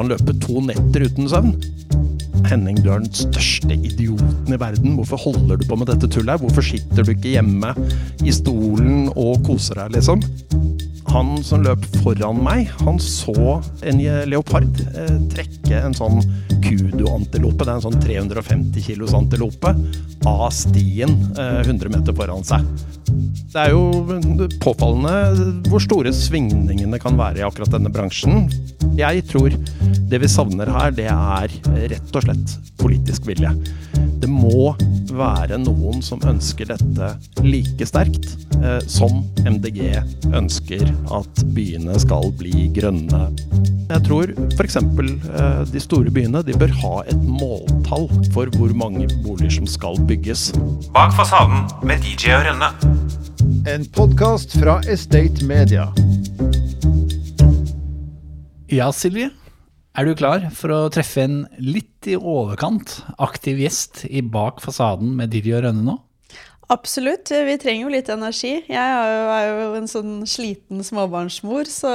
han løpe to netter uten søvn. Henning, du er den største idioten i verden. Hvorfor holder du på med dette tullet? Hvorfor sitter du ikke hjemme i stolen og koser deg, liksom? Han som løp foran meg, han så en leopard eh, trekke en sånn kudu-antilope, det er en sånn 350 kilos antilope, av stien eh, 100 meter foran seg. Det er jo påfallende hvor store svingningene kan være i akkurat denne bransjen. Jeg tror det vi savner her, det er rett og slett politisk vilje. Det må være noen som ønsker dette like sterkt eh, som MDG ønsker at byene skal bli grønne. Jeg tror f.eks. Eh, de store byene de bør ha et måltall for hvor mange boliger som skal bygges. Bak fasaden med DJ og Rønne. En podkast fra Estate Media. Ja, Silje. Er du klar for å treffe en litt i overkant aktiv gjest i Bak fasaden med Didi og Rønne nå? Absolutt. Vi trenger jo litt energi. Jeg er jo, er jo en sånn sliten småbarnsmor, så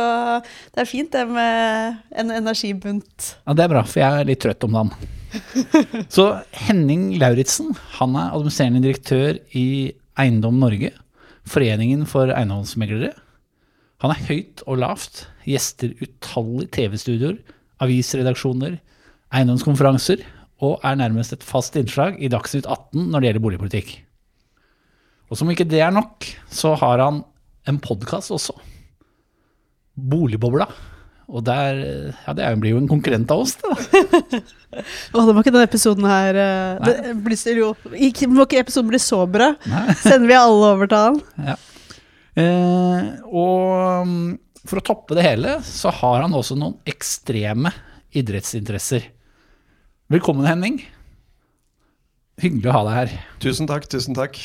det er fint det med en energibunt. Ja, Det er bra, for jeg er litt trøtt om dagen. Så Henning Lauritzen, han er administrerende direktør i Eiendom Norge, Foreningen for eiendomsmeglere. Han er høyt og lavt, gjester utallige TV-studioer, avisredaksjoner, eiendomskonferanser, og er nærmest et fast innslag i Dagsnytt 18 når det gjelder boligpolitikk. Og som ikke det er nok, så har han en podkast også. Boligbobla. Og der, ja, det blir jo en konkurrent av oss, det da. Å, det må ikke denne episoden her eh, det blir, jo, ikke, Må ikke episoden bli så bra? Sender vi alle over til han? Ja. Eh, og mm, for å toppe det hele, så har han også noen ekstreme idrettsinteresser. Velkommen, Henning. Hyggelig å ha deg her. Tusen takk, tusen takk.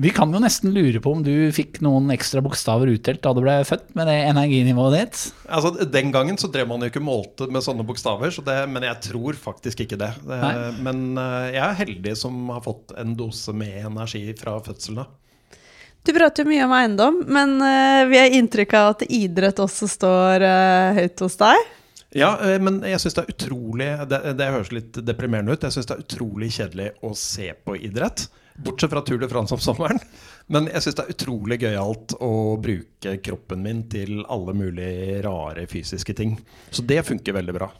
Vi kan jo nesten lure på om du fikk noen ekstra bokstaver utdelt da du ble født med det energinivået ditt? Altså, Den gangen så drev man jo ikke målte med sånne bokstaver, så det, men jeg tror faktisk ikke det. det men uh, jeg er heldig som har fått en dose med energi fra fødselen av. Du prater jo mye om eiendom, men uh, vi har inntrykk av at idrett også står uh, høyt hos deg? Ja, men jeg syns det er utrolig Det, det høres litt deprimerende ut. Jeg syns det er utrolig kjedelig å se på idrett. Bortsett fra Tour de France om sommeren. Men jeg syns det er utrolig gøyalt å bruke kroppen min til alle mulige rare fysiske ting. Så det funker veldig bra.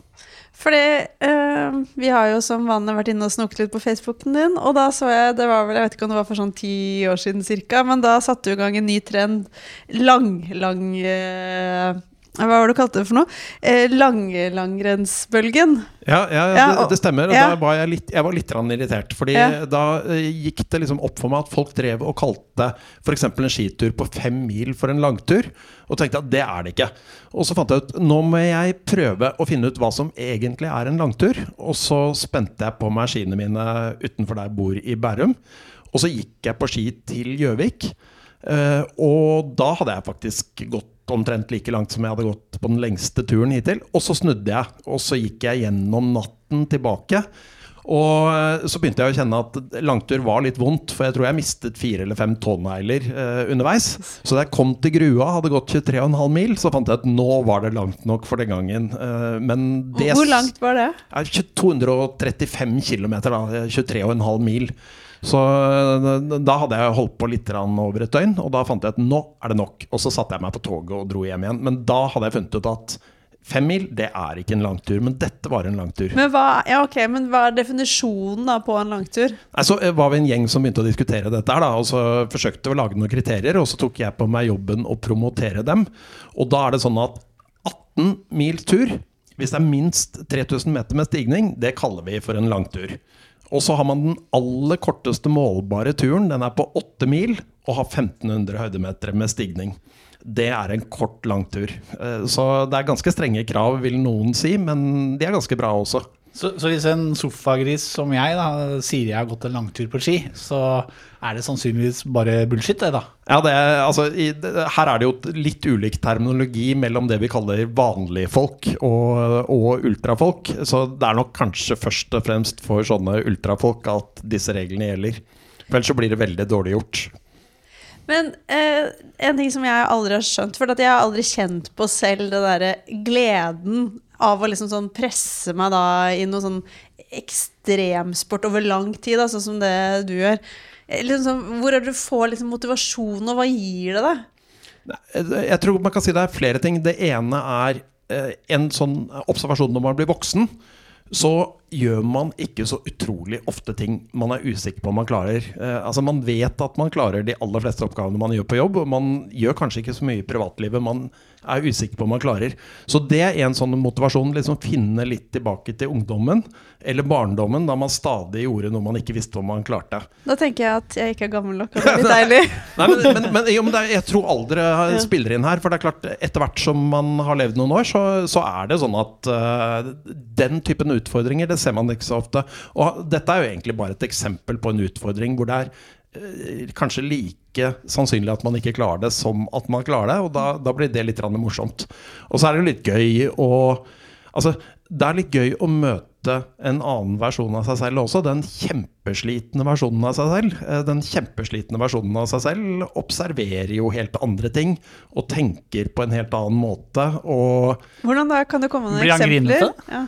Fordi øh, vi har jo som vanlig vært inne og snoket litt på Facebooken din, og da så jeg det var vel, Jeg vet ikke om det var for sånn ti år siden cirka, men da satte du i gang en ny trend. Lang, lang øh, hva var det du kalte det for noe? Eh, Langrensbølgen. Ja, ja, ja det, det, stemmer. Ja. Da var jeg litt, jeg var litt irritert. Fordi da eh, gikk det liksom opp for meg at folk drev og kalte f.eks. en skitur på fem mil for en langtur. Og tenkte at det er det ikke. Og så fant jeg ut nå må jeg prøve å finne ut hva som egentlig er en langtur. Og så spente jeg på meg skiene mine utenfor der jeg bor i Bærum. Og så gikk jeg på ski til Gjøvik. Uh, og da hadde jeg faktisk gått omtrent like langt som jeg hadde gått på den lengste turen hittil. Og så snudde jeg, og så gikk jeg gjennom natten tilbake. Og eh, så begynte jeg å kjenne at langtur var litt vondt, for jeg tror jeg mistet fire eller fem tånegler eh, underveis. Så da jeg kom til Grua, hadde gått 23,5 mil, så fant jeg at nå var det langt nok for den gangen. Eh, men det Hvor langt var det? 235 km, da. 23,5 mil. Så eh, da hadde jeg holdt på litt over et døgn, og da fant jeg at nå er det nok. Og så satte jeg meg på toget og dro hjem igjen. Men da hadde jeg funnet ut at fem mil, det er ikke en langtur. Men dette var en langtur. Men hva, ja, okay, men hva er definisjonen da på en langtur? Nei, så eh, var vi en gjeng som begynte å diskutere dette her, da, og så forsøkte vi å lage noen kriterier. Og så tok jeg på meg jobben å promotere dem. Og da er det sånn at 18 mil tur, hvis det er minst 3000 meter med stigning, det kaller vi for en langtur. Og så har man den aller korteste målbare turen. Den er på åtte mil og har 1500 høydemeter med stigning. Det er en kort langtur. Eh, så det er ganske strenge krav, vil noen si, men de er ganske bra også. Så, så, hvis en sofagris som jeg da, sier jeg har gått en langtur på ski, så er det sannsynligvis bare bullshit, det da? Ja, det altså, i, det, her er det jo litt ulik terminologi mellom det vi kaller vanlige folk og, og, ultrafolk. Så det er nok kanskje først og fremst for sånne ultrafolk at disse reglene gjelder. For ellers så blir det veldig dårlig gjort. Men eh, en ting som jeg aldri har skjønt, for jeg har aldri kjent på selv det derre gleden av å liksom sånn presse meg da i noe sånn ekstremsport over lang tid, da, sånn som det du gjør. Eh, Liksom sånn, hvor er det du får liksom motivasjon, og hva gir det deg? Jeg tror man kan si det er flere ting. Det ene er eh, en sånn observasjon når man blir voksen. Så gjør man ikke så utrolig ofte ting man er usikker på om man klarer. Eh, altså Man vet at man klarer de aller fleste oppgavene man gjør på jobb, og man gjør kanskje ikke så mye i privatlivet man er usikker på om man klarer. Så det er en sånn motivasjon. liksom Finne litt tilbake til ungdommen eller barndommen, da man stadig gjorde noe man ikke visste om man klarte. Da tenker jeg at jeg ikke er gammel nok, og det er litt deilig. Nei, men, men, men, jo, men er, jeg tror aldre spiller inn her. For det er klart, etter hvert som man har levd noen år, så, så er det sånn at uh, den typen utfordringer, det ser man ikke så ofte. Og dette er jo egentlig bare et eksempel på en utfordring hvor det er eh, kanskje like sannsynlig at man ikke klarer det, som at man klarer det. Og da, da blir det litt morsomt. Og så er det jo litt gøy å Altså, det er litt gøy å møte en annen versjon av seg selv også. Den kjempeslitne versjonen av seg selv. Eh, Den kjempeslitne versjonen av seg selv observerer jo helt andre ting. Og tenker på en helt annen måte. Og Hvordan da? Kan du komme med noen Blir han eksempler? grinete? Ja.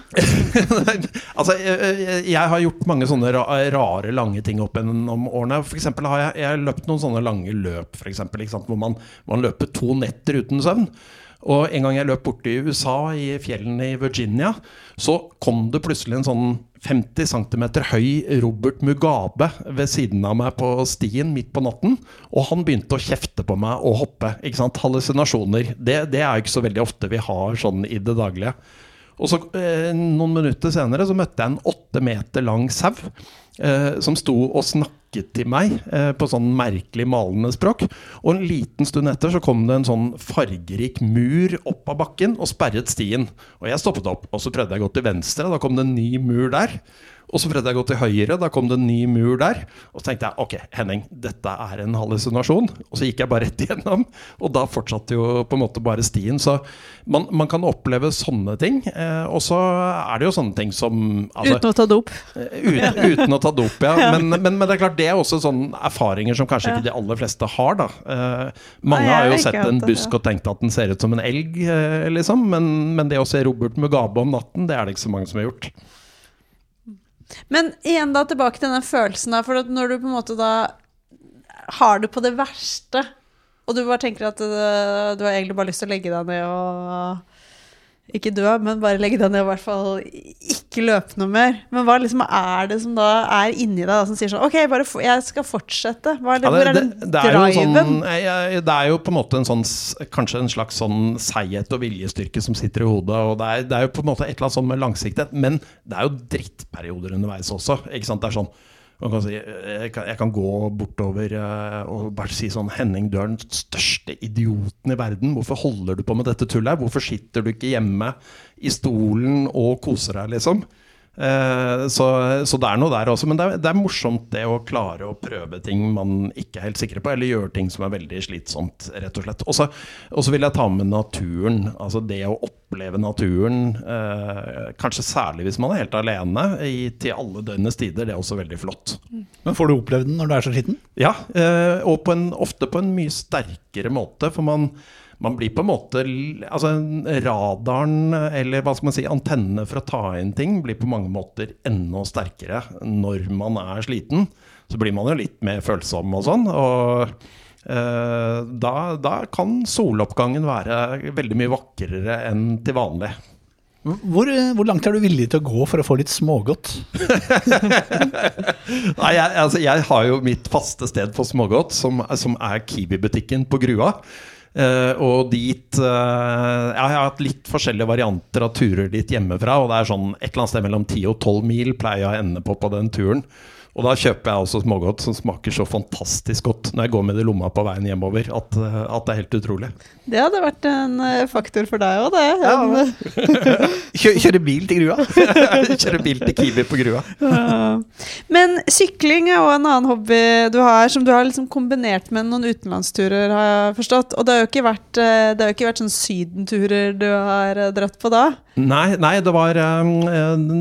altså, jeg, jeg har gjort mange sånne rare, lange ting opp gjennom årene. For eksempel har jeg, jeg har løpt noen sånne lange løp, for eksempel, hvor man, man løper to netter uten søvn. Og en gang jeg løp borti USA, i fjellene i Virginia, så kom det plutselig en sånn 50 cm høy Robert Mugabe ved siden av meg på stien midt på natten. Og han begynte å kjefte på meg og hoppe. ikke sant? Hallusinasjoner. Det, det er jo ikke så veldig ofte vi har sånn i det daglige. Og så eh, Noen minutter senere så møtte jeg en åtte meter lang sau eh, som sto og snakket til meg eh, på sånn merkelig malende språk. Og en liten stund etter så kom det en sånn fargerik mur opp av bakken og sperret stien. Og jeg stoppet opp, og så prøvde jeg å gå til venstre, da kom det en ny mur der. Og så prøvde jeg å gå til høyre, da kom det en ny mur der. Og så tenkte jeg ok, Henning, dette er en hallusinasjon. Og så gikk jeg bare rett igjennom, og da fortsatte jo på en måte bare stien. Så man, man kan oppleve sånne ting. Eh, og så er det jo sånne ting som altså, Uten å ta dop. uten, uten å ta dop, ja. Men, men, men det er klart, det er også sånne erfaringer som kanskje ikke de aller fleste har. da. Eh, mange Nei, har jo sett en busk og tenkt at den ser ut som en elg, eh, liksom. Men, men det å se Robert Mugabe om natten, det er det ikke så mange som har gjort. Men igjen da tilbake til den følelsen da, for når du på en måte da har det på det verste, og du bare tenker at du, du har egentlig bare lyst til å legge deg ned og ikke dø, men bare legge deg ned og i hvert fall ikke løpe noe mer. Men hva liksom er det som da er inni deg da, som sier sånn Ok, jeg skal fortsette. Hva er det, Ja, hvor er den det, det, er driven? sånn, eh, det er jo på en måte en sånn Kanskje en slags sånn seighet og viljestyrke som sitter i hodet. Og det er, det er jo på en måte et eller annet sånn med langsiktighet. Men det er jo drittperioder underveis også. Ikke sant? Det er sånn man kan si, jeg, kan, jeg kan gå bortover eh, og bare si sånn Henning, du er den største idioten i verden. Hvorfor holder du på med dette tullet? Hvorfor sitter du ikke hjemme i stolen og koser deg, liksom? Eh, så, så det er noe der også. Men det er, det er morsomt det å klare å prøve ting man ikke er helt sikre på, eller gjøre ting som er veldig slitsomt, rett og slett. Og så vil jeg ta med naturen. Altså det å oppleve naturen, eh, kanskje særlig hvis man er helt alene, i, til alle døgnets tider, det er også veldig flott. Men får du opplevd den når du er så liten? Ja, eh, og på en, ofte på en mye sterkere måte. For man, man blir på en måte Altså radaren, eller hva skal man si, antennene for å ta inn ting, blir på mange måter enda sterkere når man er sliten. Så blir man jo litt mer følsom og sånn. Og eh, da, da kan soloppgangen være veldig mye vakrere enn til vanlig. Hvor, hvor langt er du villig til å gå for å få litt smågodt? Nei, jeg, altså, jeg har jo mitt faste sted for smågodt, som, som er Kiwi-butikken på Grua. Eh, og dit eh, Jeg har hatt litt forskjellige varianter av turer dit hjemmefra. Og det er sånn et eller annet sted mellom 10 og 12 mil pleier jeg å ende på på den turen. Og da kjøper jeg også smågodt som smaker så fantastisk godt når jeg går med det i lomma på veien hjemover, at, eh, at det er helt utrolig. Det hadde vært en øh, faktor for deg òg, det. Ja. Kjø, kjøre bil til grua? Kjøre bil til Kiwi på Grua. Ja. Men sykling er jo en annen hobby du har, som du har liksom kombinert med noen utenlandsturer, har jeg forstått. Og det har jo ikke vært, eh, det har jo ikke vært sånn sydenturer du har eh, dratt på da? Nei, nei, det var eh,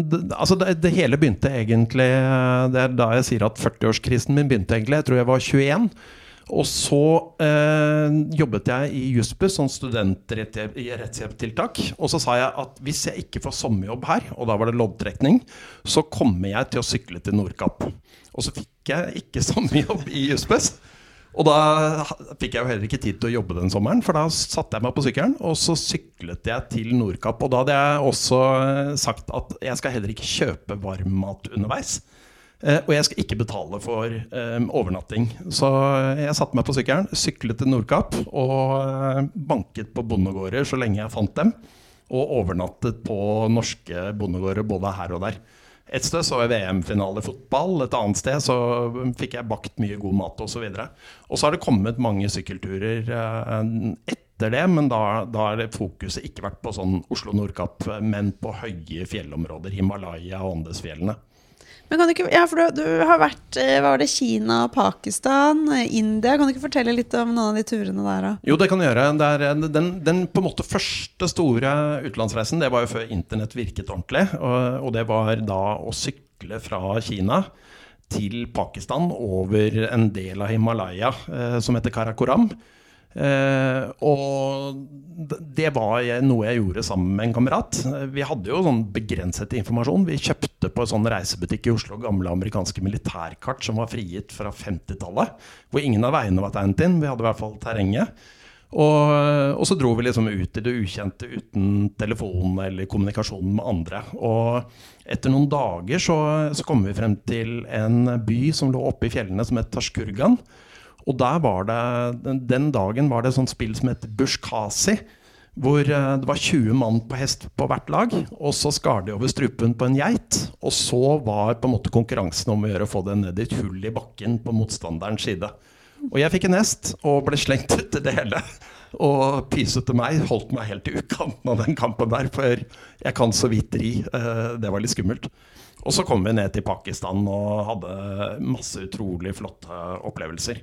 det, Altså, det, det hele begynte egentlig eh, Det er da jeg sier at 40-årskrisen min begynte, egentlig. Jeg tror jeg var 21. Og så eh, jobbet jeg i Jussbuss som studentrettshjelptiltak. Og så sa jeg at hvis jeg ikke får sommerjobb her, og da var det loddtrekning, så kommer jeg til å sykle til Nordkapp. Og så fikk jeg ikke sommerjobb i Jussbuss. Og da fikk jeg jo heller ikke tid til å jobbe den sommeren, for da satte jeg meg på sykkelen, og så syklet jeg til Nordkapp. Og da hadde jeg også eh, sagt at jeg skal heller ikke kjøpe varmmat underveis. Eh, og jeg skal ikke betale for eh, overnatting. Så jeg satte meg på sykkelen, syklet til Nordkapp og eh, banket på bondegårder så lenge jeg fant dem. Og overnattet på norske bondegårder både her og der. Et sted så jeg VM-finale i fotball, et annet sted så fikk jeg bakt mye god mat osv. Og, så har det kommet mange sykkelturer eh, etter det, men da, har fokuset ikke vært på sånn Oslo Nordkapp, men på høye fjellområder, Himalaya og Andesfjellene. Men kan du ikke, ja, for du, du har vært eh, hva var det, Kina, Pakistan, eh, India. Kan du ikke fortelle litt om noen av de turene der? Da? Jo, det kan jeg gjøre. Det er, eh, den, den på en måte første store utenlandsreisen det var jo før internett virket ordentlig. Og, og det var da å sykle fra Kina til Pakistan over en del av Himalaya eh, som heter Karakoram. Eh, og det var noe jeg gjorde sammen med en kamerat. Vi hadde jo sånn begrenset informasjon. Vi kjøpte på en sånn reisebutikk i Oslo gamle amerikanske militærkart som var frigitt fra 50-tallet. Hvor ingen av veiene var tegnet inn. Vi hadde i hvert fall terrenget. Og, og, så dro vi liksom ut i det ukjente uten telefon eller kommunikasjon med andre. Og etter noen dager så, så kom vi frem til en by som lå oppe i fjellene som het Tashkurgan. Og der var det, den dagen var det et sånt spill som het Bushkasi. Hvor eh, det var 20 mann på hest på hvert lag. Og så skar de over strupen på en geit. Og så var på en måte konkurransen om å gjøre å få det ned i et hull i bakken på motstanderens side. Og jeg fikk en hest og ble slengt ut i det hele. Og pysete meg holdt meg helt i utkanten av den kampen der, for jeg kan så vidt ri. Eh, det var litt skummelt. Og så kom vi ned til Pakistan og hadde masse utrolig flotte opplevelser.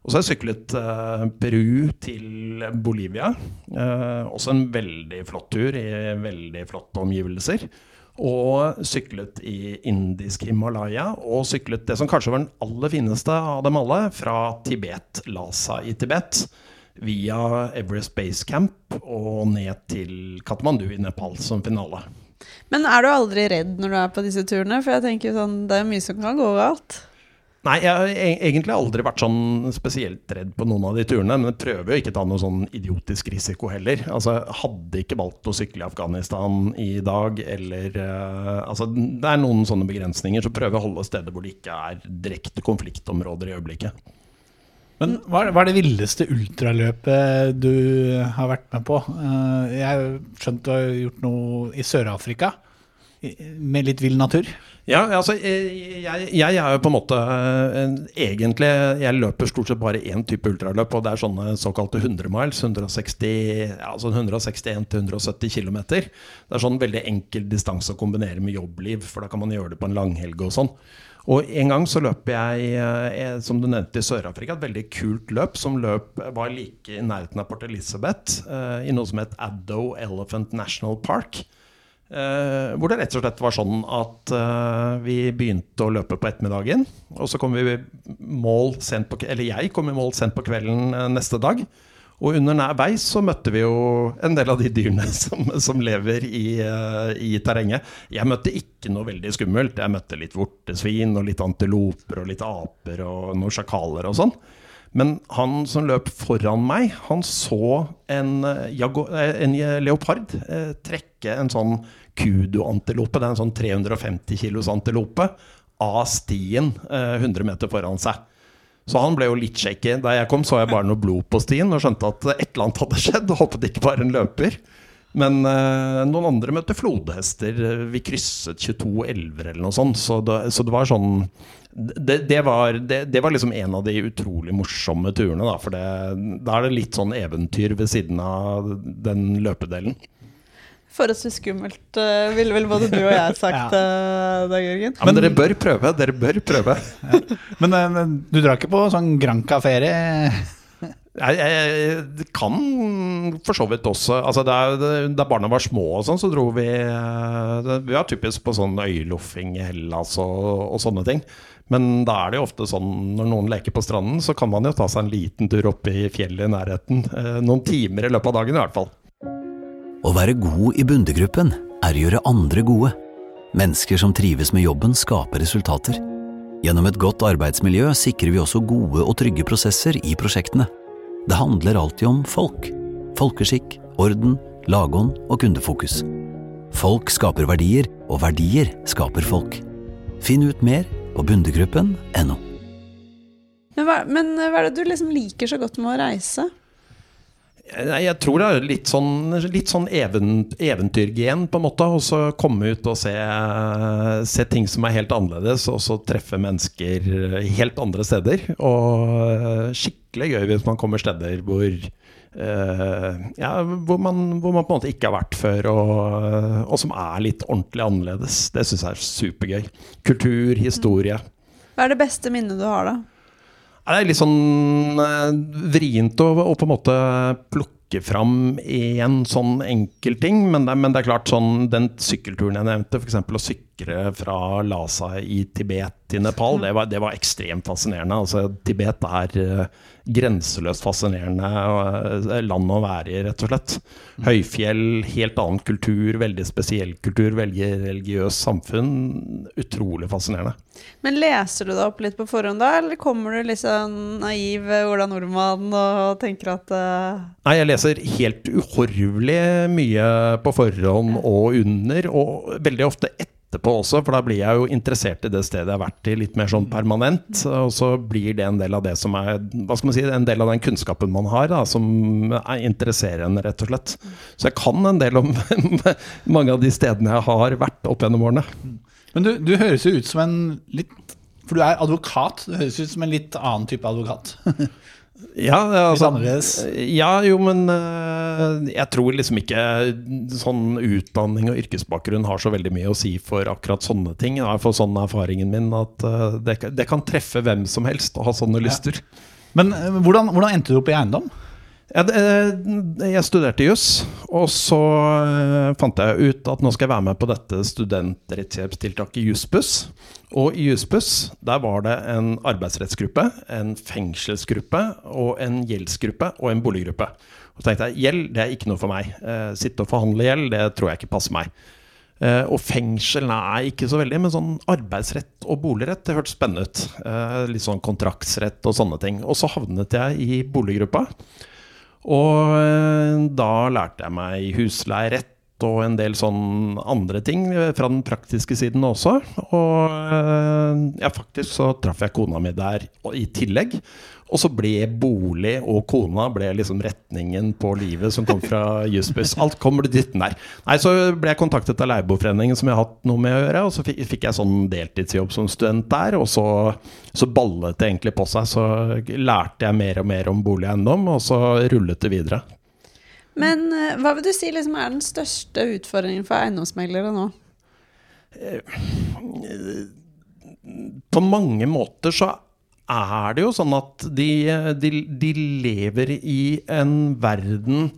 Og så har jeg syklet eh, Peru til Bolivia. Eh, også en veldig flott tur i veldig flotte omgivelser. Og syklet i indisk Himalaya. Og syklet det som kanskje var den aller fineste av dem alle, fra Tibet, Lhasa i Tibet. Via Everest Base Camp og ned til Katmandu i Nepal som finale. Men er du aldri redd når du er på disse turene? For jeg tenker sånn, det er mye som kan gå galt. Nei, jeg har e- egentlig aldri vært sånn spesielt redd på noen av de turene. Men jeg prøver jo ikke å ta noe sånn idiotisk risiko heller. Altså, Hadde ikke valgt å sykle i Afghanistan i dag, eller uh, Altså, det er noen sånne begrensninger, så prøver jeg å holde steder hvor det ikke er direkte konfliktområder i øyeblikket. Men hva er, det villeste ultraløpet du har vært med på? Eh, jeg har skjønt du har gjort noe i Sør-Afrika med litt vill natur? Ja, altså jeg, jeg, er jo på en måte eh, Egentlig Jeg løper stort sett bare én type ultraløp, og det er sånne såkalte 100 miles. 160, altså 161-170 km. Det er sånn veldig enkel distanse å kombinere med jobbliv, for da kan man gjøre det på en langhelg og sånn. Og en gang så løp jeg, eh, som du nevnte, i Sør-Afrika, et veldig kult løp som løp, var like i nærheten av Port Elizabeth, eh, i noe som het Addo Elephant National Park. Uh, hvor det rett og slett var sånn at uh, vi begynte å løpe på ettermiddagen. Og så kom vi mål sent på Eller jeg kom i mål sent på kvelden uh, neste dag. Og under nær vei så møtte vi jo en del av de dyrene som, som lever i, i, terrenget. Jeg møtte ikke noe veldig skummelt. Jeg møtte litt vortesvin og litt antiloper og litt aper og noen sjakaler og sånn. Men han som løp foran meg, han så en, en leopard trekke en sånn kudu-antilope. Det er en sånn 350 kilos antilope av stien 100 eh, meter foran seg. Så han ble jo litt shaky. Da jeg kom, så jeg bare noe blod på stien og skjønte at et eller annet hadde skjedd. Og håpet det ikke var en løper. Men eh, noen andre møtte flodhester. Vi krysset 22 elver eller noe sånt. Så det, så det var sånn det, det, var, det, det, var, liksom en av de utrolig morsomme turene. Da, for da er det litt sånn eventyr ved siden av den løpedelen. Forholdsvis skummelt, uh, ville vel både du og jeg sagt ja. uh, da, Jørgen. Ja, men dere bør prøve. Dere bør prøve. ja. men, uh, men, du drar ikke på sånn Granca-ferie? Jeg, jeg, jeg, kan for så vidt også. Altså, da barna var små, og sånn, så dro vi Vi var typisk på sånn øyloffing i Hellas og, og, sånne ting. Men da er det jo ofte sånn når noen leker på stranden, så kan man jo ta seg en liten tur opp i fjellet i nærheten. Eh, noen timer i løpet av dagen i hvert fall. Å være god i Bundegruppen er å gjøre andre gode. Mennesker som trives med jobben, skaper resultater. Gjennom et godt arbeidsmiljø sikrer vi også gode og trygge prosesser i prosjektene. Det handler alltid om folk. Folkeskikk, orden, lagånd og kundefokus. Folk skaper verdier, og verdier skaper folk. Finn ut mer på bundegruppen.no. Men men hva er det du liksom liker så godt med å reise? Jeg tror det er litt sånn, litt sånn even, eventyrgen, på en måte. Og så komme ut og se, se ting som er helt annerledes, og så treffe mennesker helt andre steder. Og skikkelig gøy hvis man kommer steder hvor Uh, ja, hvor man, hvor man på en måte ikke har vært før, og, og som er litt ordentlig annerledes. Det syns jeg er supergøy. Kultur, historie. Hva er det beste minnet du har, da? Det er litt sånn eh, vrient å, å på en måte plukke fram én sånn enkel ting, men det, men det er klart sånn den sykkelturen jeg nevnte, f.eks. å sykle fra Lhasa i Tibet til Nepal, det var, det var ekstremt fascinerende. Altså, Tibet er eh, grenseløst fascinerende eh, land å være i, rett og slett. Høyfjell, helt annen kultur, veldig spesiell kultur, veldig religiøst samfunn. Utrolig fascinerende. Men leser du deg opp litt på forhånd da, eller kommer du sånn naiv Ola Nordmann og tenker at uh... Nei, jeg leser helt uhorvelig mye på forhånd og under, og veldig ofte etterpå også, for da blir jeg jo interessert i det stedet jeg har vært i, litt mer sånn permanent. Og så blir det en del av det som er Hva skal man si, en del av den kunnskapen man har, da, som er interesserer en, rett og slett. Så jeg kan en del om mange av de stedene jeg har vært opp gjennom årene. Men du, du høres jo ut som en litt For du er advokat. Du høres ut som en litt annen type advokat. Ja, altså, annerledes. Ja, jo, men eh, jeg tror liksom ikke sånn utdanning og yrkesbakgrunn har så veldig mye å si for akkurat sånne ting. I hvert fall sånn er erfaringen min, at eh, det, det kan treffe hvem som helst å ha sånne lyster. Men eh, hvordan, hvordan endte du opp i eiendom? Eh, jeg studerte juss, og så eh, fant jeg ut at nå skal jeg være med på dette studentrettshjelpstiltaket Jussbuss. Og i Jussbuss der var det en arbeidsrettsgruppe, en fengselsgruppe, og en gjeldsgruppe og en boliggruppe. Og så tenkte jeg gjeld det er ikke noe for meg. Eh, sitte og forhandle gjeld, det tror jeg ikke passer meg. Og fengsel, nei, ikke så veldig, men sånn arbeidsrett og boligrett, det hørtes spennende ut. Litt sånn kontraktsrett og sånne ting. Og så havnet jeg i boliggruppa. Og eh, da lærte jeg meg husleierett og en del sånn andre ting fra den praktiske siden også. Og eh, ja, faktisk så traff jeg kona mi der i tillegg. Og så ble bolig og kona ble liksom retningen på livet som kom fra Jussbuss. Alt kommer til dit der. Nei, så ble jeg kontaktet av Leieboerforeningen, som jeg har hatt noe med å gjøre. Og så fikk, jeg sånn deltidsjobb som student der, og så, så ballet det egentlig på seg. Så lærte jeg mer og mer om bolig og eiendom, og så rullet det videre. Men eh, hva vil du si liksom er den største utfordringen for eiendomsmeglere nå? på mange måter så er det jo sånn at de, de, de lever i en verden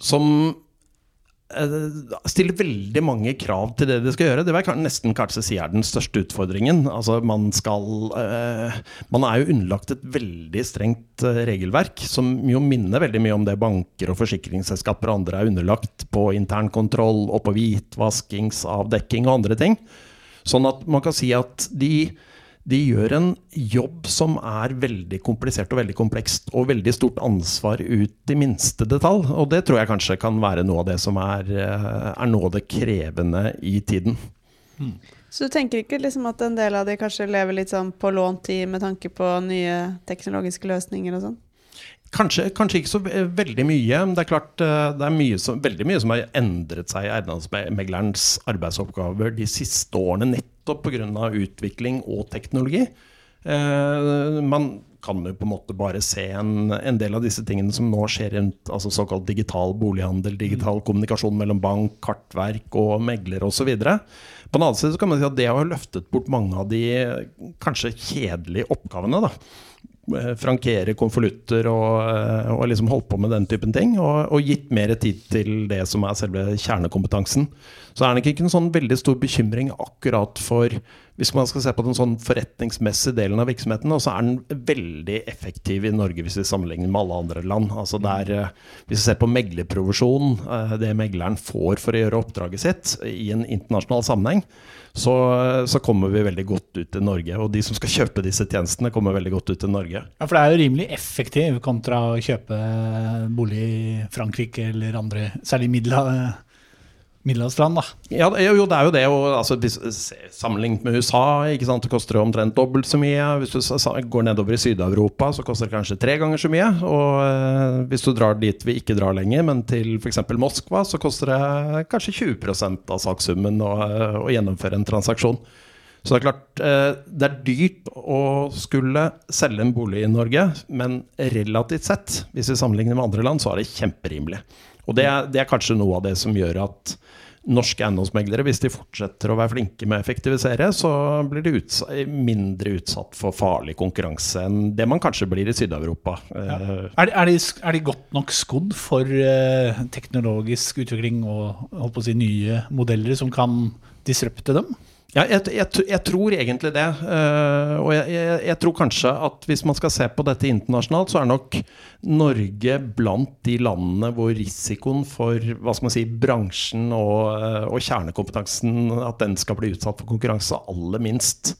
som eh, stiller veldig mange krav til det de skal gjøre. Det vil jeg nesten kanskje si er den største utfordringen. Altså man skal eh, Man er jo underlagt et veldig strengt eh, regelverk, som jo minner veldig mye om det banker og forsikringsselskaper og andre er underlagt på internkontroll og på hvitvaskingsavdekking og andre ting. Sånn at man kan si at de, de gjør en jobb som er veldig komplisert og veldig komplekst, og veldig stort ansvar ut i minste detalj. Og det tror jeg kanskje kan være noe av det som er, eh, er noe av det krevende i tiden. Så du tenker ikke liksom at en del av de kanskje lever litt sånn på lånt tid med tanke på nye teknologiske løsninger og sånn? Kanskje, kanskje ikke så veldig mye. men Det er klart eh, det er mye som, veldig mye som har endret seg i eiendomsmeglerens arbeidsoppgaver de siste årene, nettopp pga. utvikling og teknologi. Eh, man kan jo på en måte bare se en, en del av disse tingene som nå skjer rundt altså såkalt digital bolighandel, digital kommunikasjon mellom bank, kartverk og megler osv. På den annen side så kan man si at det har løftet bort mange av de kanskje kjedelige oppgavene. da frankere konvolutter og, eh, og liksom holdt på med den typen ting. Og, og gitt mer tid til det som er selve kjernekompetansen. Så er det ikke en sånn veldig stor bekymring akkurat for Hvis man skal se på den sånn forretningsmessige delen av virksomheten, så er den veldig effektiv i Norge hvis vi sammenligner med alle andre land. Altså der, eh, hvis vi ser på meglerprovisjon, eh, det megleren får for å gjøre oppdraget sitt i en internasjonal sammenheng, så, så kommer vi veldig godt ut i Norge. Og de som skal kjøpe disse tjenestene, kommer veldig godt ut i Norge. Ja, For det er jo rimelig effektiv kontra å kjøpe bolig i Frankrike eller andre, særlig midla- middelhavsland, da. Ja, jo, det er jo det. Og, altså, sammenlignet med USA, ikke sant? det koster jo omtrent dobbelt så mye. Hvis du går nedover i Syd-Europa, så koster det kanskje tre ganger så mye. Og eh, hvis du drar dit vi ikke drar lenger, men til f.eks. Moskva, så koster det kanskje 20% av sakssummen å, eh, å gjennomføre en transaksjon. Så det er klart, eh, det er dyrt å skulle selge en bolig i Norge, men relativt sett, hvis vi sammenligner med andre land, så er det kjemperimelig. Og det er, det er kanskje noe av det som gjør at norske eiendomsmeglere, hvis de fortsetter å være flinke med å effektivisere, så blir de utsa mindre utsatt for farlig konkurranse enn det man kanskje blir i Syd-Europa. Ja. Er, de- er, er de godt nok skodd for eh, teknologisk utvikling og si, nye modeller som kan disrupte dem? Ja, jeg, jeg, jeg tror egentlig det. Uh, og jeg, jeg, tror kanskje at hvis man skal se på dette internasjonalt, så er nok Norge blant de landene hvor risikoen for hva skal man si, bransjen og, eh, og kjernekompetansen at den skal bli utsatt for konkurranse, aller minst.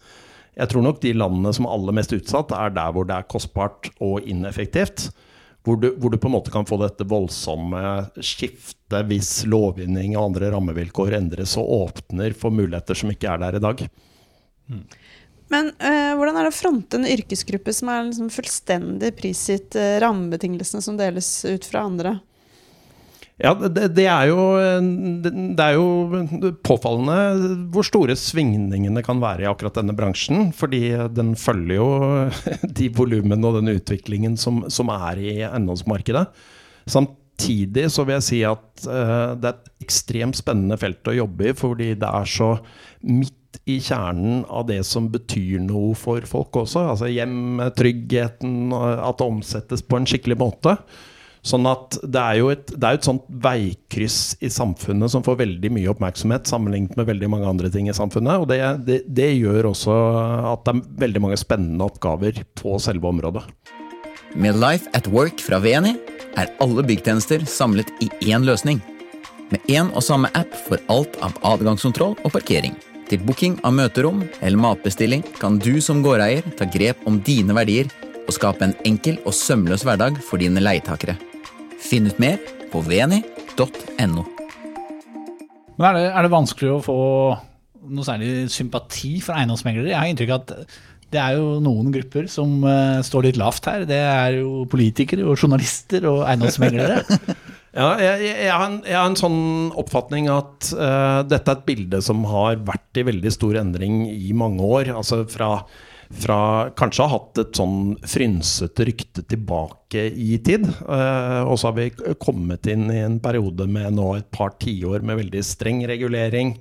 Jeg tror nok de landene som er aller mest utsatt, er der hvor det er kostbart og ineffektivt. Hvor du, hvor du på en måte kan få dette voldsomme skiftet hvis lovgivning og andre rammevilkår endres og åpner for muligheter som ikke er der i dag. Men øh, hvordan er det å fronte en yrkesgruppe som er liksom fullstendig prisgitt øh, rammebetingelsene som deles ut fra andre? Ja, det, det, er jo, det er jo påfallende hvor store svingningene kan være i akkurat denne bransjen. Fordi den følger jo de volumene og den utviklingen som, som er i eiendomsmarkedet. Samtidig så vil jeg si at uh, det er et ekstremt spennende felt å jobbe i, fordi det er så midt i kjernen av det som betyr noe for folk også. Altså hjem, tryggheten, at det omsettes på en skikkelig måte. Sånn at det er jo et, det er et sånt veikryss i samfunnet som får veldig mye oppmerksomhet sammenlignet med veldig mange andre ting i samfunnet. Og det, det, det gjør også at det er veldig mange spennende oppgaver på selve området. Med Life at Work fra VNI er alle byggtjenester samlet i én løsning. Med én og samme app for alt av adgangskontroll og parkering. Til booking av møterom eller matbestilling kan du som gårdeier ta grep om dine verdier og skape en enkel og sømløs hverdag for dine leietakere. Finn ut mer på veni.no. Men er det, er det vanskelig å få noe særlig sympati for eiendomsmeglere? Jeg har inntrykk av at det er jo noen grupper som uh, står litt lavt her. Det er jo politikere og journalister og eiendomsmeglere. Ja, jeg, jeg, jeg, har en, jeg har en sånn oppfatning at uh, dette er et bilde som har vært i veldig stor endring i mange år. Altså fra, fra kanskje har hatt et sånn frynsete rykte tilbake i tid. eh, og så har vi kommet inn i en periode med nå et par tiår med veldig streng regulering.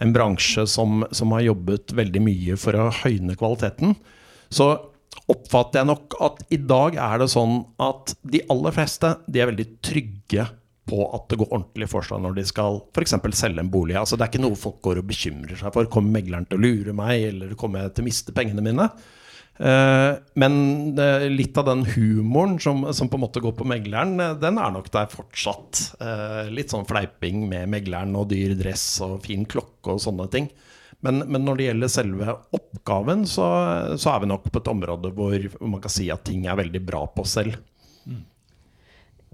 En bransje som, som har jobbet veldig mye for å høyne kvaliteten. Så oppfatter jeg nok at i dag er det sånn at de aller fleste de er veldig trygge på at det går ordentlig for seg når de skal f.eks. selge en bolig. Altså Det er ikke noe folk går og bekymrer seg for. Kommer megleren til å lure meg, eller kommer jeg til å miste pengene mine? Eh, men eh, litt av den humoren som, som på en måte går på megleren, eh, den er nok der fortsatt. Litt sånn fleiping med megleren og dyr dress og fin klokke og sånne ting. Men, men når det gjelder selve oppgaven, så, så er vi nok på et område hvor man kan si at ting er veldig bra på selv.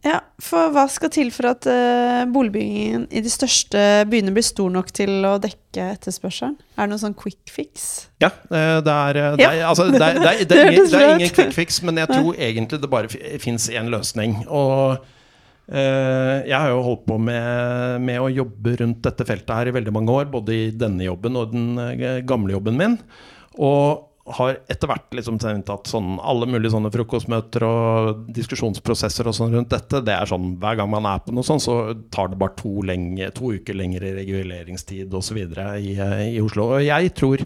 Ja, for hva skal til for at eh, boligbyggingen i de største byene blir stor nok til å dekke etterspørselen? Er det noen sånn quick fix? Ja, eh, det er, eh, det er, altså, det er, det er, det Det er, ingen, quick fix, men jeg tror egentlig det bare fins én løsning. Og Uh, jeg har jo holdt på med, med å jobbe rundt dette feltet her i veldig mange år, både i denne jobben og den gamle jobben min. Og har etter hvert liksom tenkt at sånn, alle mulige sånne frokostmøter og diskusjonsprosesser og sånn rundt dette, det er sånn hver gang man er på noe sånt, så tar det bare to, lenge, to uker lengre reguleringstid osv. I, eh, i Oslo. Og jeg tror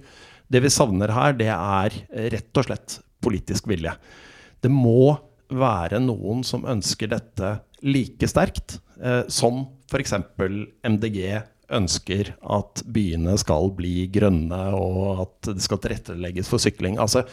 det vi savner her, det er rett og slett politisk vilje. det må være noen som ønsker dette like sterkt eh, som f.eks. MDG ønsker at byene skal bli grønne, og at det skal tilrettelegges for sykling. Altså,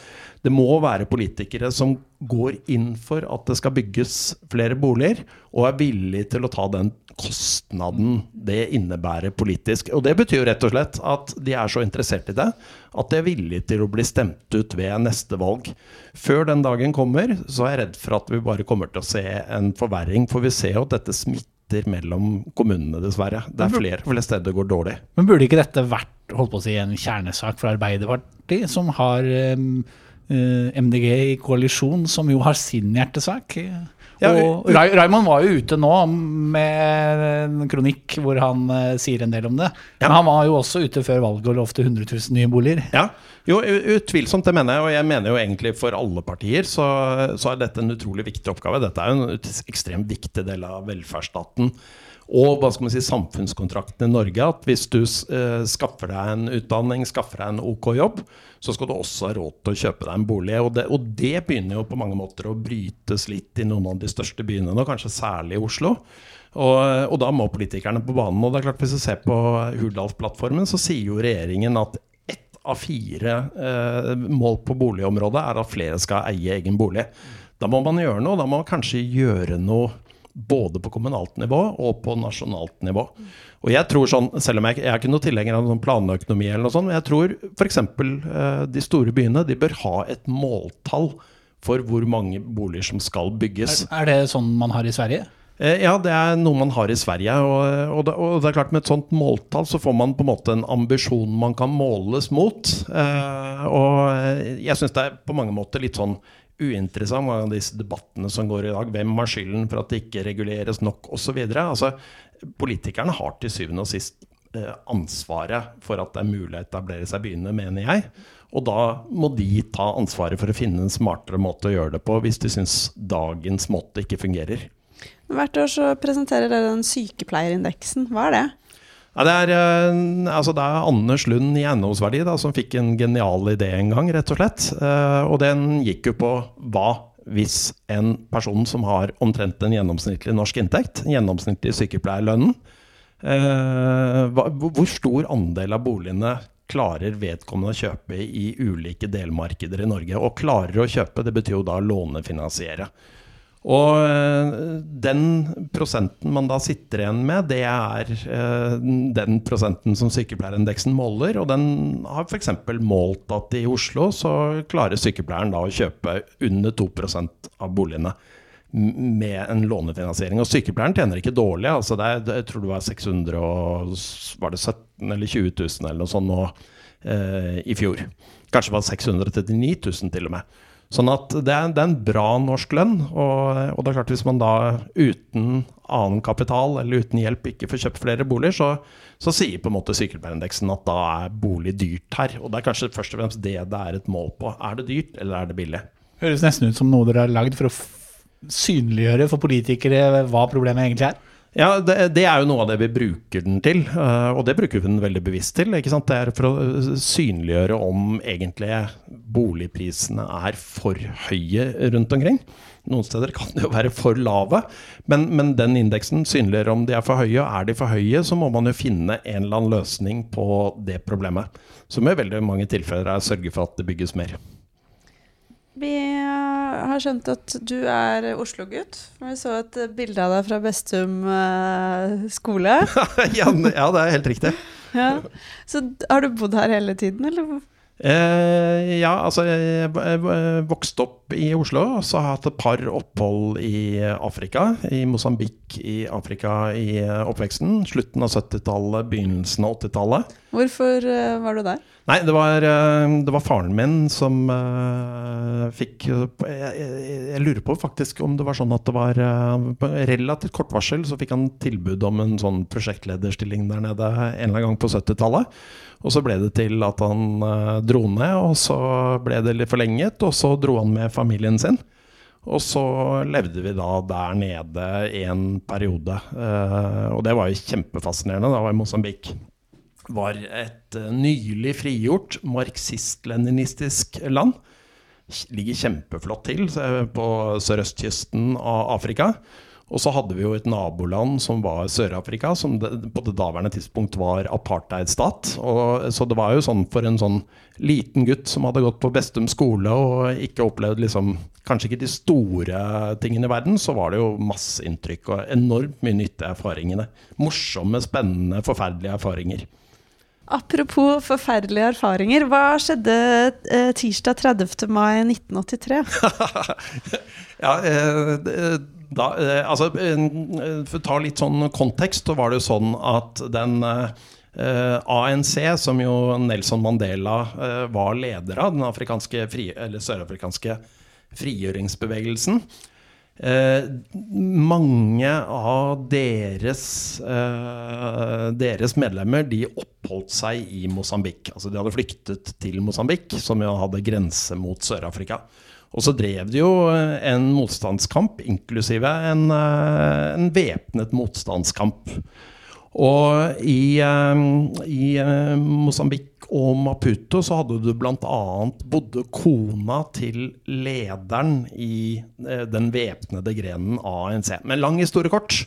det må være politikere som går inn for at det skal bygges flere boliger, og er villig til å ta den kostnaden det innebærer politisk. Og det betyr rett og slett at de er så interessert i det at de er villige til å bli stemt ut ved neste valg. Før den dagen kommer, så er jeg redd for at vi bare kommer til å se en forverring, for vi ser jo at dette smitter mellom kommunene, dessverre. Det er flere, flere steder det går dårlig. Men burde ikke dette vært holdt på å si, en kjernesak for Arbeiderpartiet, som har um, eh, MDG i koalisjon, som jo har sin hjertesak? Ja, og Ray- Raymond var jo ute nå med en kronikk hvor han eh, sier en del om det. Ja. Men han var jo også ute før valget og lovte 100 000 nye boliger. Ja, jo, utvilsomt det mener jeg, og jeg mener jo egentlig for alle partier så, så er dette en utrolig viktig oppgave. Dette er jo en ekstremt viktig del av velferdsstaten. Og hva skal man si, samfunnskontrakten i Norge, at hvis du eh, skaffer deg en utdanning, skaffer deg en ok jobb, så skal du også ha råd til å kjøpe deg en bolig. Og det, og det begynner jo på mange måter å brytes litt i noen av de største byene nå, kanskje særlig i Oslo. Og, og da må politikerne på banen. Og det er klart Hvis du ser på Hurdalsplattformen, så sier jo regjeringen at ett av fire eh, mål på boligområdet er at flere skal eie egen bolig. Da må man gjøre noe. Da må man kanskje gjøre noe både på kommunalt nivå og på nasjonalt nivå. Og jeg tror sånn, Selv om jeg, jeg er ikke noe tilhenger av noen planøkonomi, eller noe sånt, men jeg tror f.eks. Eh, de store byene de bør ha et måltall for hvor mange boliger som skal bygges. Er det sånn man har i Sverige? Eh, Ja, det er noe man har i Sverige. Og, og, det, og det er klart Med et sånt måltall så får man på en måte en ambisjon man kan måles mot. Eh, og jeg syns det er på mange måter litt sånn uinteressant mange av disse debattene som går i dag. Hvem har skylden for at det ikke reguleres nok osv. Altså, politikerne har til syvende og sist eh, ansvaret for at det er mulig å etablere seg i byene, mener jeg. Og da må de ta ansvaret for å finne en smartere måte å gjøre det på, hvis de syns dagens måte ikke fungerer. Hvert år så presenterer dere den sykepleierindeksen. Hva er det? Ja, det, er, eh, altså det er Anders Lund i eiendomsverdi da, som fikk en genial idé en gang, rett og slett. Eh, og den gikk jo på hva hvis en person som har omtrent en gjennomsnittlig norsk inntekt, gjennomsnittlig sykepleierlønnen, eh, hvor stor andel av boligene klarer vedkommende å kjøpe i ulike delmarkeder i Norge? Og klarer å kjøpe, det betyr jo da lånefinansiere. Og eh, den prosenten man da sitter igjen med, det er eh, den prosenten som sykepleierindeksen måler. Og den har f.eks. målt at i Oslo så klarer sykepleieren da å kjøpe under 2% av boligene med en lånefinansiering. Og sykepleieren tjener ikke dårlig. altså det er, Jeg tror det var 600 og var det 17 eller 20 000 eller noe sånt nå eh, i fjor. Kanskje det var 639 000 til og med. Sånn at det er, det er en bra norsk lønn. Og, og det er klart hvis man da uten annen kapital eller uten hjelp ikke får kjøpt flere boliger, så, så sier på en måte sykepleierindeksen at da er bolig dyrt her. Og det er kanskje først og fremst det det er et mål på. Er det dyrt, eller er det billig? Høres nesten ut som noe dere har lagd for å synliggjøre for politikere hva problemet egentlig er. Ja, det, det er jo noe av det vi bruker den til, eh, og det bruker vi den veldig bevisst til. ikke sant? Det er for å eh, synliggjøre om egentlig boligprisene er for høye rundt omkring. Noen steder kan de jo være for lave, men, men den indeksen synliggjør om de er for høye. Og er de for høye, så må man jo finne en eller annen løsning på det problemet. Som i veldig mange tilfeller er å sørge for at det bygges mer. Vi eh, har skjønt at du er Oslo-gutt. Vi så et bilde av deg fra Bestum eh, skole. ja, ja, det er helt riktig. Ja. Så har du bodd her hele tiden, eller? Eh, ja, altså jeg vokste opp i Oslo, og så har jeg hatt et par opphold i Afrika. I Mosambik i Afrika i eh, oppveksten. Slutten av 70-tallet, begynnelsen av 80-tallet. Hvorfor var du der? Nei, det var, eh, det var faren min som uh, fikk jeg, jeg, jeg lurer på faktisk om det var sånn at det var uh, relativt kort varsel så fikk han tilbud om en sånn prosjektlederstilling der nede en eller annen gang på 70-tallet. Og så ble det til at han uh, dro ned, og så ble det litt forlenget, og så dro han med familien sin. Og så levde vi da der nede en periode. eh, og det var jo kjempefascinerende. Da var i Mosambik var et eh, nylig frigjort marxist-leninistisk land. ligger kjempeflott til eh, på sørøstkysten av Afrika. Og så hadde vi jo et naboland som var Sør-Afrika, som det, på det daværende tidspunkt var apartheidstat. Og, så det var jo sånn for en sånn liten gutt som hadde gått på Bestum skole og ikke opplevd liksom Kanskje ikke de store tingene i verden, så var det jo masse inntrykk og enormt mye nyttige erfaringene. Morsomme, spennende, forferdelige erfaringer. Apropos forferdelige erfaringer. Hva skjedde eh, tirsdag 30. mai 1983? Ja, eh, da, eh, altså, eh, For å ta litt sånn kontekst, så var det jo sånn at den eh, ANC, som jo Nelson Mandela eh, var leder av, den afrikanske fri, frigjøringsbevegelsen eh, Mange av deres, eh, deres medlemmer de oppholdt seg i Mosambik. Altså de hadde flyktet til Mosambik, som jo hadde grense mot Sør-Afrika. Og så drev de jo eh, en motstandskamp, inklusive en, eh, en væpnet motstandskamp. Og i, eh, i Mosambik og Maputo så hadde du bl.a. bodde kona til lederen i eh, den væpnede grenen ANC. Men lang historie kort.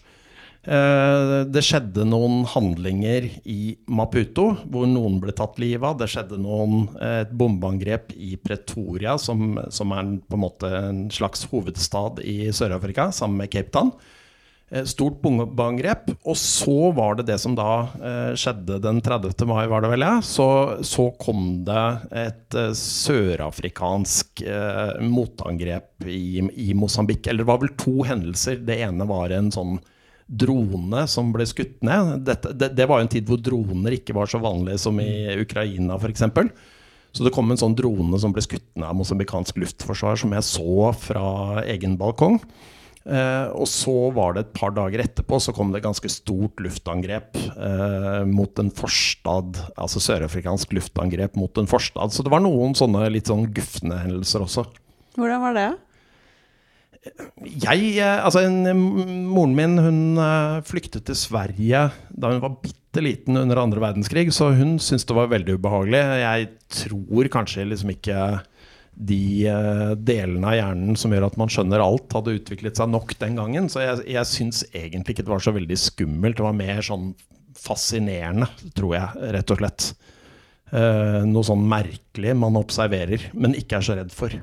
Eh, Det skjedde noen handlinger i Maputo hvor noen ble tatt livet av. Det skjedde noen, eh, et bombeangrep i Pretoria, som, som er på en måte en slags hovedstad i Sør-Afrika, sammen med Cape Town. Eh, Stort bombeangrep. Og så var det det som da eh, skjedde den 30. mai, var det vel, ja. Så, så kom det et eh, sørafrikansk motangrep i, i Mosambik. Eller det var vel to hendelser. Det ene var en sånn drone som ble skutt ned. Dette, det, det var jo en tid hvor droner ikke var så vanlige som i Ukraina, f.eks. Så det kom en sånn drone som ble skutt ned av mosambikansk luftforsvar, som jeg så fra egen balkong. Eh, og så var det et par dager etterpå så kom det et ganske stort luftangrep eh, mot en forstad, altså sørafrikansk luftangrep mot en forstad. Så det var noen sånne litt sånn gufne hendelser også. Hvordan var det? Jeg, eh, altså en, Moren min hun flyktet til Sverige da hun var bitte liten under andre verdenskrig, så hun syntes det var veldig ubehagelig. Jeg tror kanskje liksom ikke de eh, delene av hjernen som gjør at man skjønner alt, hadde utviklet seg nok den gangen. Så jeg, jeg syns egentlig ikke det var så veldig skummelt. Det var mer sånn fascinerende, tror jeg, rett og slett. Eh, noe sånn merkelig man observerer, men ikke er så redd for.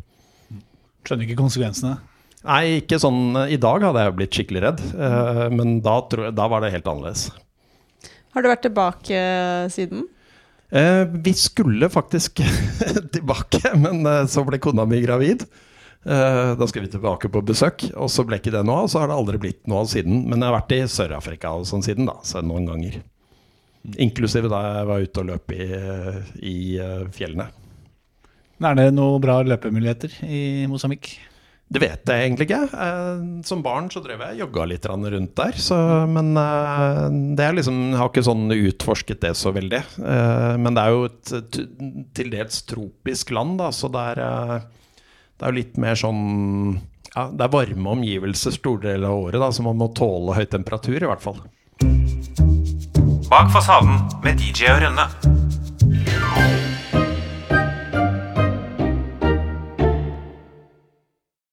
Skjønner ikke konsekvensene. Nei, ikke sånn I dag hadde jeg blitt skikkelig redd, eh, men da, tror jeg, da var det helt annerledes. Har du vært tilbake eh, siden? Eh, vi skulle faktisk tilbake, men eh, så ble kona mi gravid. Eh, da skal vi tilbake på besøk, og så ble ikke det noe av. Så har det aldri blitt noe av siden. Men jeg har vært i Sør-Afrika og sånn siden, da. Så noen ganger. Inklusive da jeg var ute og løp i, i fjellene. Er det noen bra løpemuligheter i Mosambik? Det vet jeg egentlig ikke. Eh, Som barn så drev jeg og jogga litt rundt der. Så, men eh, det er liksom, jeg har ikke sånn utforsket det så veldig. Eh, Men det er jo et til dels tropisk land, da, så det er, det er litt mer sånn ja, Det er varme omgivelser store deler av året, da, så man må tåle høy temperatur, i hvert fall. Bak fasaden med DJ og Rønne.